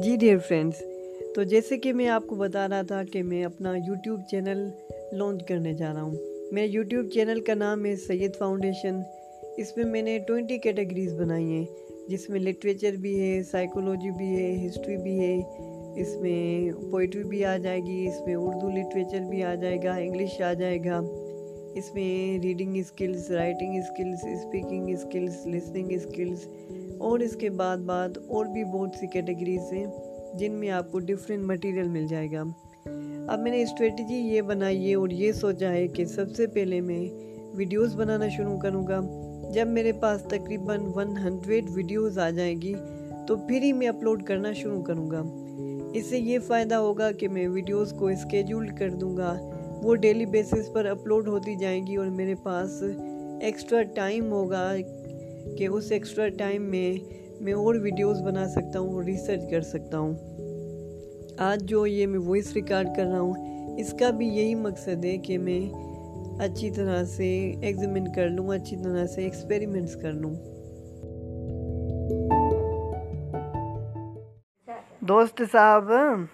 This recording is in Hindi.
जी डियर फ्रेंड्स तो जैसे कि मैं आपको बता रहा था कि मैं अपना यूट्यूब चैनल लॉन्च करने जा रहा हूँ। मेरे यूट्यूब चैनल का नाम है सैयद फाउंडेशन इसमें मैंने ट्वेंटी कैटेगरीज बनाई हैं, जिसमें लिटरेचर भी है साइकोलॉजी भी है हिस्ट्री भी है, इसमें पोइट्री भी आ जाएगी, इसमें उर्दू लिटरेचर भी आ जाएगा इंग्लिश आ जाएगा, इसमें reading skills writing skills speaking skills listening skills और इसके बाद बाद और भी बहुत सी कैटेगरीज हैं, जिनमें आपको डिफरेंट मटेरियल मिल जाएगा। अब मैंने स्ट्रेटजी ये बनाई है और ये सोचा है कि सबसे पहले मैं वीडियोस बनाना शुरू करूँगा। जब मेरे पास तकरीबन 100 वीडियोस आ जाएगी तो फिर ही मैं अपलोड करना शुरू करूँगा। इससे ये फ़ायदा होगा कि मैं वीडियोस को स्केड्यूल कर दूँगा। वो डेली बेसिस पर अपलोड होती जाएँगी और मेरे पास एक्स्ट्रा टाइम होगा कि उस एक्स्ट्रा टाइम में मैं और वीडियोस बना सकता हूँ रिसर्च कर सकता हूँ। आज जो ये मैं वॉइस रिकॉर्ड कर रहा हूँ, इसका भी यही मकसद है कि मैं अच्छी तरह से एग्जामिन कर लूँ, अच्छी तरह से एक्सपेरिमेंट्स कर लूँ। दोस्त साहब।